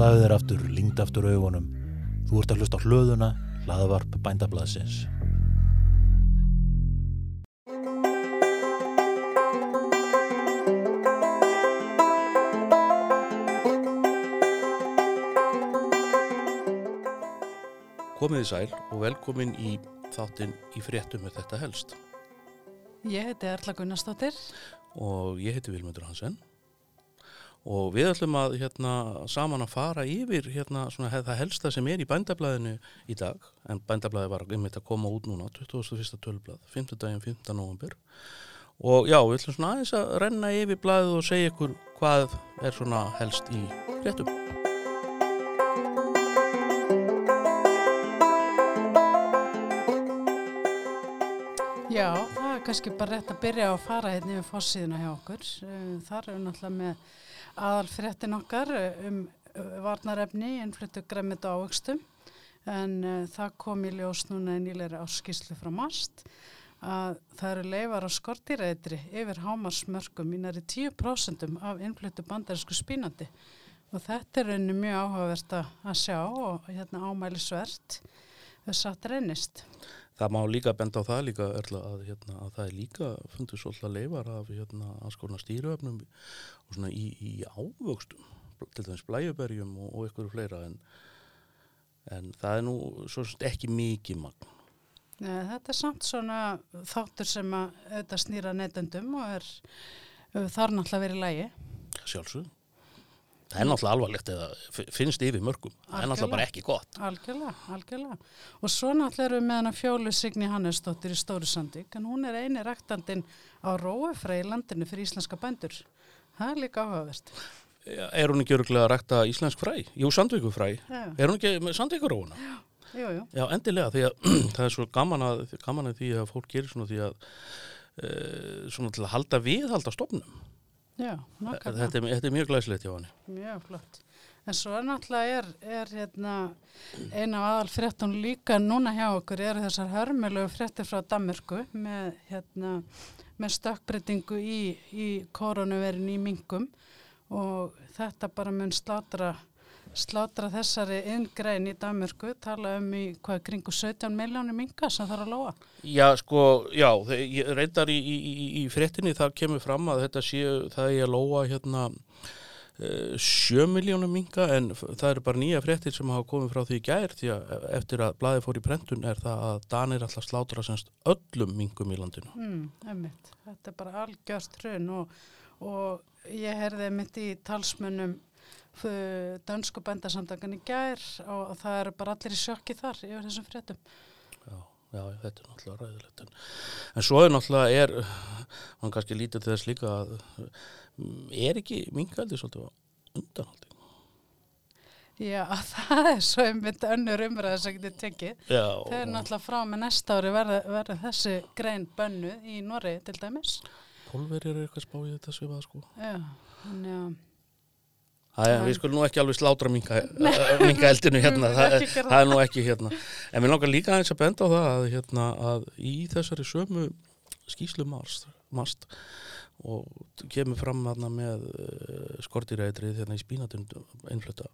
Slaðu þér aftur, lingd aftur augunum. Þú ert að hlusta á hlöðuna, hlaðavarp bændablaðsins. Komiði sæl og velkomin í þáttinn í fréttum með þetta helst. Ég heiti Erla Gunnarsdóttir. Og ég heiti Vilmundur Hansen. Og við ætlum að hérna, saman að fara yfir hérna, svona, það helsta sem er í bændablaðinu í dag. En bændablaði var einmitt að koma út núna, 21. tölblað, 5. daginn 5. november. Og já, við ætlum svona aðeins að renna yfir blaðið og segja ykkur hvað er svona helst í fréttum. Já, það er kannski bara rétt að byrja að fara hérna yfir fórsíðuna hjá okkur. Eh, Þar við náttúrulega með aðal fréttin okkar eh, um eh, varnarefni, innflyttu gremmit og ávöxtum. En uh, það kom í ljós núna í nýleiri áskíslu frá MAST að það eru leifar á skortýræðri yfir hámarsmörkum í næri 10% af innflyttu bandarísku spínandi. Og þetta er rauninni mjög áhugavert að sjá og hérna ámælisvert að reynist. Það má líka benda á það líka Erla, að, hérna, að það er líka fundið svolítið leifar af hérna, að skona stýruöfnum og svona í, í ávöxtum, til dæmis blæjuberjum og, og ykkur fleira en, en það er nú svo sem ekki mikið magn. Nei, þetta er samt svona þáttur sem að auðvitað snýra neytendum og er þar náttúrulega verið lægi. Sjálfsög. Það er náttúrulega alvarlegt eða finnst yfir mörgum. Það er náttúrulega Algjörlega. bara ekki gott. Algjörlega, algjörlega. Og svo náttúrulega erum við með hana fjólu Signi Hannesdóttir í Stóru Sandvík en hún er eini ræktandinn á róefræ í landinu fyrir íslenska bændur. Það er líka áhugavert. Er hún ekki öruglega að rækta íslensk fræ? Jú, sandvíkufræ. Já, Er hún ekki með sandvíkuróuna? jú, jú. Já, endilega, því að það er svo gaman að, gaman að því að fólk gerir svona því að e, svona til að halda við halda stofnum. Já. Þetta er, þetta er mjög glæsilegt hjá henni. Mjög flott. En svo er náttúrulega er, er hérna, eina af aðal fréttum líka núna hjá okkur eru þessar hörmulegu fréttir frá Danmörku með, hérna, með stökkbreytingu í, í koronaverin í mingum og þetta bara mun slátra, slátra þessari inngrein í Danmörku, tala um í hvað kringu 17 miljónir minga sem þarf að lóa. Já, sko, já, reyndar í, í, í, í fréttinni það kemur fram að þetta sé, það er að lóa hérna eh, sjö miljónum minga en það eru bara nýja fréttir sem hafa komið frá því í gær því að eftir að blaði fór í prentun er það að Danir alltaf slátra semst öllum mingum í landinu. Mm, einmitt. Þetta er bara algjörst hrun og, og ég herði mitt í talsmunum f- dönsku bændasamdagan í gær og, og það eru bara allir í sjokki þar yfir þessum fréttum. Já, já, þetta er náttúrulega ræðilegt. En, en svo er náttúrulega, er, hann kannski lítið til þess líka að mm, er ekki mingaldi svolítið undanhaldi? Já, það er svo einmitt önnur umræða sem getur tekið. Já, Það er náttúrulega frá með næsta ári verða þessi grein bönnu í Norri til dæmis. pólverjar er eitthvað spáið þetta svipað sko. Já, þannig að Æ, við skulum nú ekki alveg slátra minga, minga eldinu hérna, það, það er nú ekki hérna. En við langar líka aðeins að benda á það að, hérna, að í þessari sömu skýslu mast, og kemur fram þarna með uh, skortiræðrið hérna í spínatund einflöta,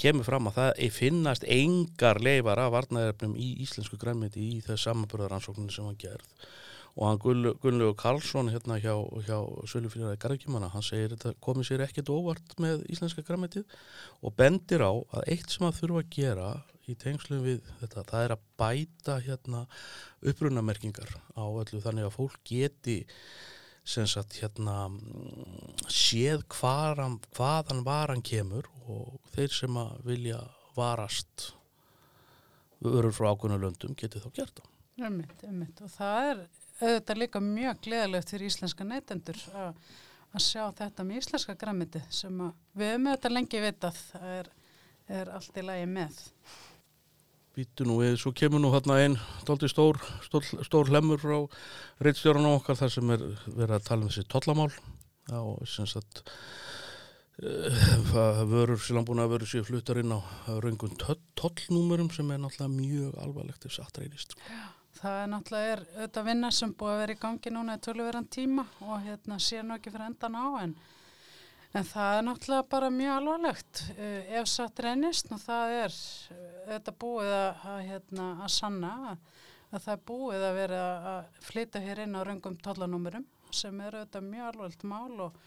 kemur fram að það er finnast engar leifar af varnaðarefnum í íslensku grænmeti í þess samanbörðaransókninu sem hann gerð og hann Gunnlaugur Karlsson hérna hjá, hjá Sölufélagi Garðkjumanna, hann segir þetta komið sér ekkert óvart með íslenska græmitið og bendir á að eitt sem að þurfa að gera í tengslum við þetta, það er að bæta hérna upprunamerkingar á öllu þannig að fólk geti sem sagt hérna séð hvaðan, hvaðan varan kemur og þeir sem að vilja varast örur frá ákveðnu löndum geti þá gert það. Einmitt, einmitt. Og það er auðvitað líka mjög gleðilegt fyrir íslenska neytendur að að sjá þetta með íslenska græmiti sem að við höfum auðvitað lengi vitað það er, er allt í lagi með. Býtu nú við, svo kemur nú hérna einn stóldi stór, stór, stór hlemur frá reitstjórnum okkar þar sem er verið að tala um þessi tollamál Já, og sem sagt uh, vörur sem búin að vera sér fluttar inn á raungum tollnúmurum sem er náttúrulega mjög alvarlegt ef satt reynist. Það er náttúrulega er auðvitað vinna sem búið að vera í gangi núna í tölverðan tíma og hérna sé nú ekki fyrir endan á en En það er náttúrulega bara mjög alvarlegt uh, ef satt reynist og það er þetta búið að, að, hérna, að sanna að, að það er búið að vera að flytja hér inn á röngum tollanúmurum sem er auðvitað mjög alvarlegt mál og,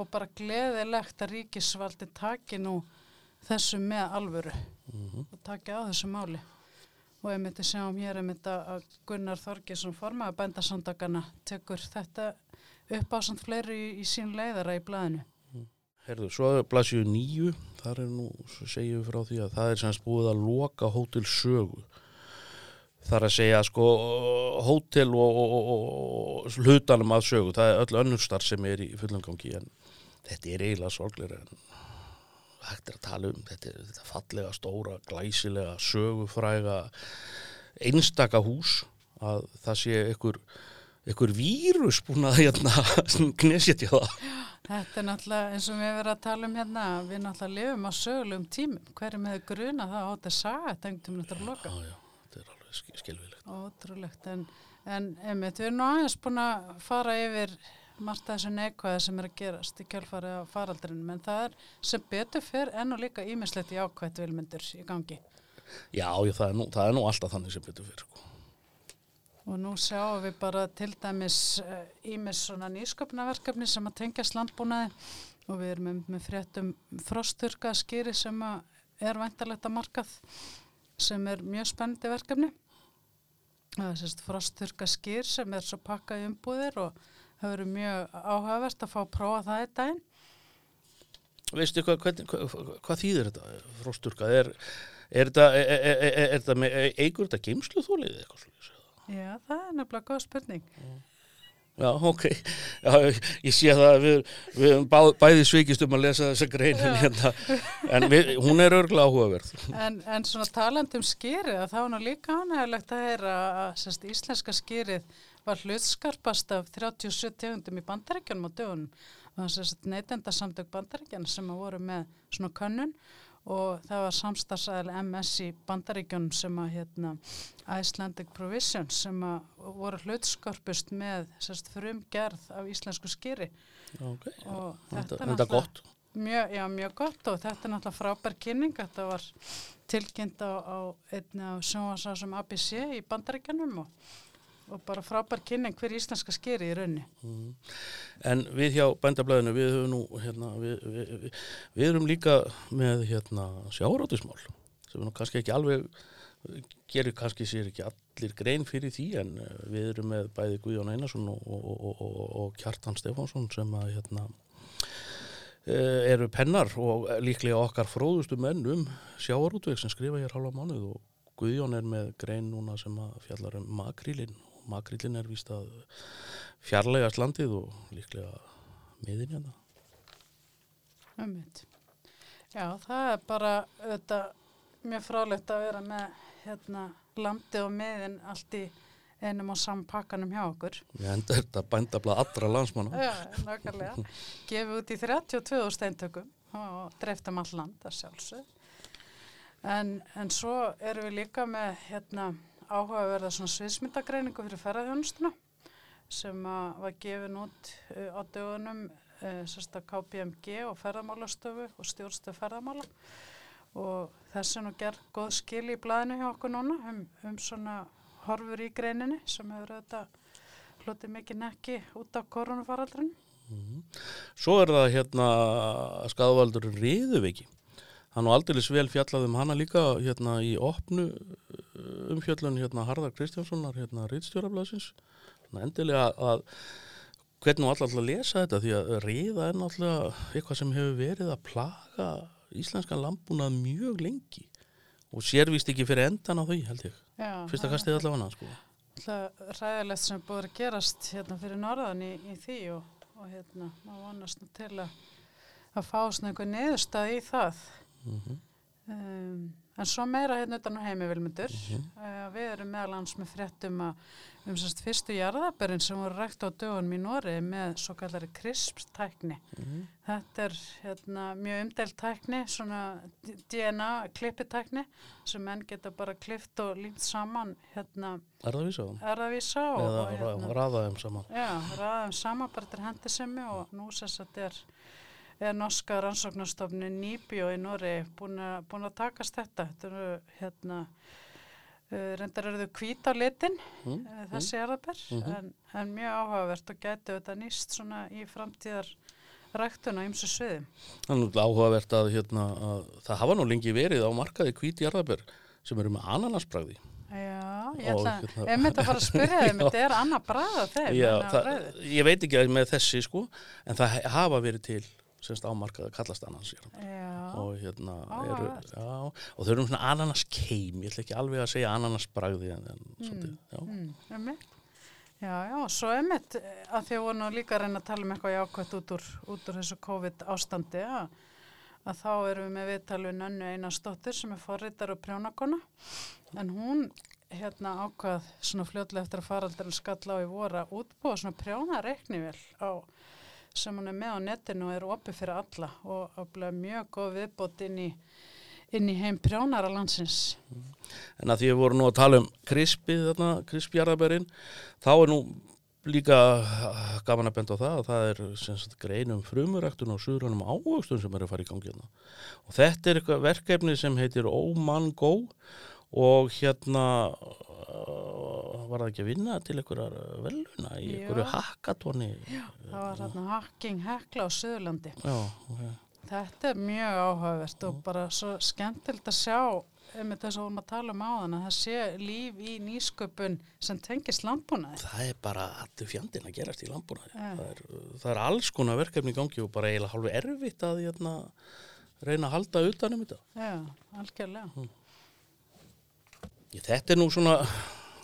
og bara gleðilegt að ríkisvaldi taki nú þessu með alvöru og taki á þessu máli. Og ég myndi sjáum hér einmitt að Gunnar Þorgesson formaði bændasandakana tekur þetta upp á samt fleiri í, í sín leiðara í blæðinu. Herðu, svo er blasju nýju, þar er nú, segjum við frá því að það er semst búið að loka hótel sögu. Það er að segja sko hótel og, og, og, og hlutanum að sögu, það er öll önnur starf sem er í fullumgangi en þetta er eiginlega sorglega en hægt er að tala um þetta, þetta fallega, stóra, glæsilega, sögufræga, einstaka hús að það sé ykkur, ykkur vírus búin að hérna, knesjetja það. Þetta er náttúrulega eins og við verið að tala um hérna, við náttúrulega lifum á sögulegum tímum, hverjum hefur gruna það átt að saga þetta veginn að loka. Já, já, þetta er alveg sk- skelfilegt. Ótrúlegt, en, en einmitt, við erum nú aðeins búin að fara yfir margt af þessu neikvæði sem er að gerast í kjálfari á faraldrinum, en það er sem betur fyrr enn og líka ímislegt í ákvætt vilmyndur í gangi. Já, já það, er nú, það er nú alltaf þannig sem betur fyrir. Sko. Og nú sjáum við bara til dæmis ímis svona nýsköpnaverkefni sem að tengjast landbúnaði og við erum með, fréttum frosturka skýri sem er væntalegt að markað sem er mjög spennandi verkefni. Það er sérst frosturka skýr sem er svo pakkað umbúðir og það verður mjög áhugavert að fá að prófa það í daginn. Veistu hvað, hvað, hvað, hvað þýðir þetta, frósturka? Er, er þetta, þetta með, eigur þetta geimslu þólið eitthvað slúðis? Já, það er nefnilega góð spurning. Já, ok. Já, ég sé það að við, við bá, bæði svikist um að lesa þessa greinin hérna, en við, hún er örglega áhugaverð. En, en svona talandi um skýrið, þá er nú líka ánægilegt að heyra að íslenska skýrið var hlutskarpast af 37 tegundum í bandaríkjanum á dögunum. Það var neytendasamtök bandaríkjana sem að voru með svona könnun og það var samstagsæðil MS í bandaríkjanum sem að hérna Icelandic Provision sem að voru hlutskarpust með sérst frumgerð af íslensku skýri Ok, og þetta, er gott. Mjög, já, mjög gott og þetta er náttúrulega frábær kynning. Þetta var tilkynnt á, á einni af sjónvarsásum ABC í bandaríkjanum og, og bara frábær kynning hver íslenska skeri í raunni. En við hjá bændablaðinu, við höfum nú, hérna, við, við, við, við erum líka með, hérna, sjárótusmál, sem nú kannski ekki alveg, gerir kannski sér ekki allir grein fyrir því, en eh, við erum með bæði Guðjón Einarsson og, og, og, og, Kjartan Stefánsson sem að, hérna, eh, eru pennar og líklega okkar fróðustu menn um sjárótveg sem skrifa hér halva mánuð og Guðjón er með grein núna sem að fjallar um makrílin og makrílin er víst að fjarlægast landið og líklega miðin hérna. Ummitt. Já, það er bara auðvitað mjög frálegt að vera með hérna landi og miðin allt í einum og saman pakkanum hjá okkur. Ég enda þetta bændablað allra landsmanna. Já, nákvæmlega. Gefið út í 32 steintökum og dreiftum all land, það sjálfsög. En, en svo erum við líka með hérna, áhugaverða svona sviðsmyndagreiningu fyrir ferðarþjónustuna sem var gefin út uh, á dögunum sérsta KPMG og ferðarmálastöfu og stjórnstöð ferðarmála og þess er nú gerð góð skil í blæðinu hjá okkur núna um, um svona horfur í greininni sem hefur auðvitað hlutið mikið nekki út af koronafaraldrinu. Svo er það hérna skadvaldur riðuveiki. Hann og aldeilis vel fjallað um hana líka hérna í opnu uh, umfjöllun hérna Harðar Kristjánssonar hérna Ritstjórablasins. Endilega að hvernig nú alltaf að lesa þetta því að riða er náttúrulega eitthvað sem hefur verið að plaga íslenskan landbúnað mjög lengi og sérvíst ekki fyrir endan á því held ég. Já, Fyrsta kastið allavega sko. Það ræðilegt sem búið að gerast hérna fyrir norðan í, í því og, og hérna, maður vonast til að, að fá svona einhver neðurstað í það. Mm Um, en svo meira hérna utan á heimi vilmundur. uh, við erum meðal hans með fréttum að um sérst fyrstu jarðabörinn sem voru rækt á dögunum í Nóri með svo kallari CRISPS-tækni. Þetta er hérna, mjög umdelt tækni, svona DNA klippitækni sem menn geta bara klift og límt saman hérna Er erðavísa og, Eða og hérna, raða þeim saman. Já, ræðum saman bara til hendisemi og nú að þetta er er norska rannsóknarstofni Nýbjó í Nóri búin, að- búin að takast þetta. Þetta eru hérna, uh, reyndar eru þau hvít á litin, Mm, uh, þessi jarðabær, Mhm. en, en mjög áhugavert og gæti þetta nýst svona í framtíðar ræktun á ymsu er nú áhugavert að, hérna, að það hafa nú lengi verið á markaði hvít jarðabær sem eru með ananasbragði. Já, ég ætla hérna- einmitt að fara að spyrja þeim, þetta er annað bræða brauðið. ég veit ekki að með þessi sko, en það hafa verið til semst á markaði að kallast. Já, og hérna eru, já, og þau eru svona ananaskeim ég ætla ekki alveg að segja ananasbragði en, en svolítið, já. mm. Já, já, svo einmitt eh, að því að voru nú líka að reyna að tala um eitthvað jákvæmt út úr, út úr þessu COVID ástandi að, að þá erum við með viðtal við Nönnu Einarsdóttir sem er forritar og prjónakona en hún hérna ákvað svona fljótlega eftir að faraldurinn skalla á í voru að útbúa svona prjónareiknivél á sem hún er með á netinu og er opið fyrir alla og áblega mjög góð viðbót inn í, inn í heim prjónara landsins. en að því við vorum nú að tala um krispið þarna, krispjarðabærin þá er nú líka gaman að benda á það að það er sagt, grein um frumuræktun og suðrunum ávöxtun sem er að fara í gangi hérna. og þetta er verkefni sem heitir Oman Go og hérna uh, var það ekki að vinna til einhverjar veluna í Já. einhverju hackathoni Það var þarna Hacking Hekla á Suðurlandi. já, ok. Þetta er mjög áhugavert og bara svo skemmtilegt að sjá með þess að vorum að tala um áðan að það sé líf í nýsköpun sem tengist landbúnaði. það er bara allir fjandinn að gerast í landbúnaði það, er, það er alls konar verkefni í gangi og bara eiginlega hálfu erfitt að hérna, reyna að halda utanum þetta Já, algjörlega. Ég, þetta er nú svona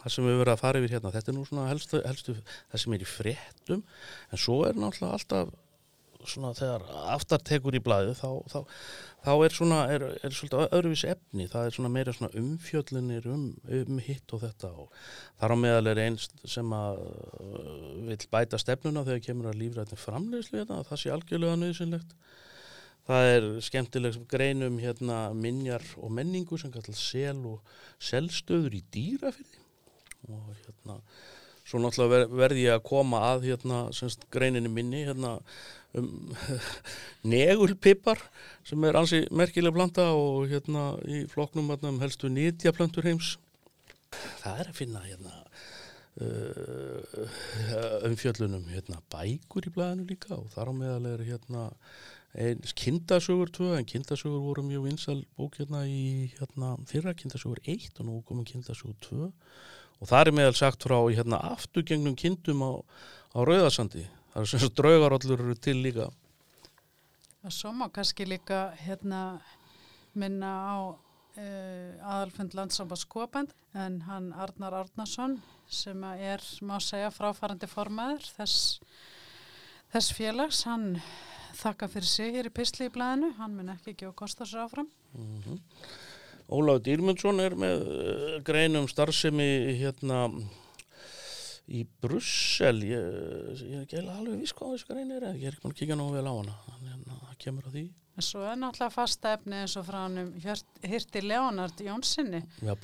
það sem við verðum að fara yfir hérna þetta er nú svona helstu, helstu það sem er í fréttum en svo er náttúrulega alltaf svona þegar aftar tekur í blæðu þá, þá, þá er svona er, er svolítið öðruvísi efni. Það er svona meira svona umfjöllunir um, um hitt og þetta og þar á meðal er eins sem að uh, vill bæta stefnuna þegar kemur að lífrætni framleiðslu hérna, það sé algjörlega nöðsynlegt Það er skemmtileg greinum hérna minjar og menningu sem kallar sel og selstöður í dýrafyrði og hérna svo náttúrulega ver, verði ég að koma að hérna semst greininni minni hérna um negulpipar sem er ansi merkileg planta og hérna í flokknum hérna, um helstu nýtjaplöntur heims. Það er að finna hérna uh, umfjöllunum hérna bækur í blæðinu líka og þar á meðal er hérna eins kindasögur 2 en kindasögur voru mjög vinsal bók hérna í hérna, fyrra kindasögur 1 og nú komum kindasögur 2 og það er meðal sagt frá hérna afturgengnum kindum á, á Rauðarsandi það er sagt draugarollur til líka. Og svo má kannski líka hérna minna á uh, aðalfund landsamband skopend en hann Arnar Arnarsson sem er, má segja, fráfarandi formaður þess, þess félags, hann þakka fyrir sig hér í Pistli í blæðinu, hann mun ekki gefa kosta sér áfram. mm Ólafur Dýrmundsson er með uh, grein um starfsemi hérna í Brussel. Ég, ég er ekki alveg viss hvað þessu grein er ég er ekki mann að kíka nógu vel á hana. Þannig að það kemur að því. En svo er náttúrulega fasta efni eins og frá hann um Hirti Leonard Jónssoni, Já,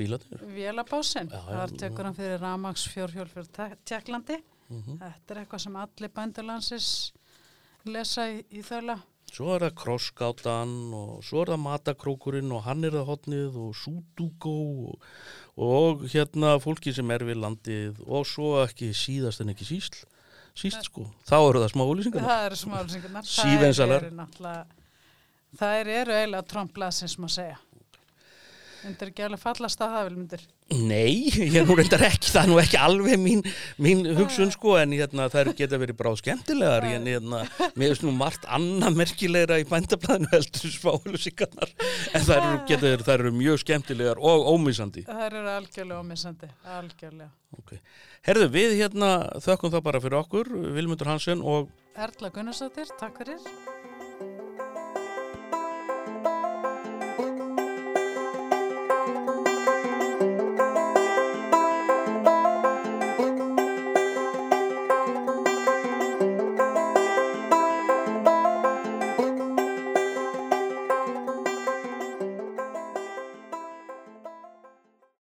Já, já, þar tekur hann fyrir Ramax fjórhjól fyrir Te- Tjekklandi. mm Þetta er eitthvað sem allir bændurlandsins lesa í, í þöla. Svo er það krossgátan og svo er það matakrókurinn og hann er það hotnið og súdúgó og, og hérna fólki sem er við landið og svo ekki síðast en ekki síst, síst sko. Þá eru það smá úlýsingar. Það eru smálusingarnar. Sívensalar. Það eru eiginlega tromplaðsins má segja. Undir ekki alveg fallast að það vilmundir. Nei, ég nú reyndar ekki, það er nú ekki alveg mín, mín hugsun sko en hérna það geta verið bráð skemmtilegar en hérna, mér finnst nú margt annað merkilegra í bændablaðinu heldur smálusingarnar en það eru, geta, það eru mjög skemmtilegar og ómissandi. Það eru algjörlega ómissandi, algjörlega. Okay. Herðu, við hérna þökkum það bara fyrir okkur, Vilmundur Hansen og Erla Gunnarsdóttir, takk fyrir.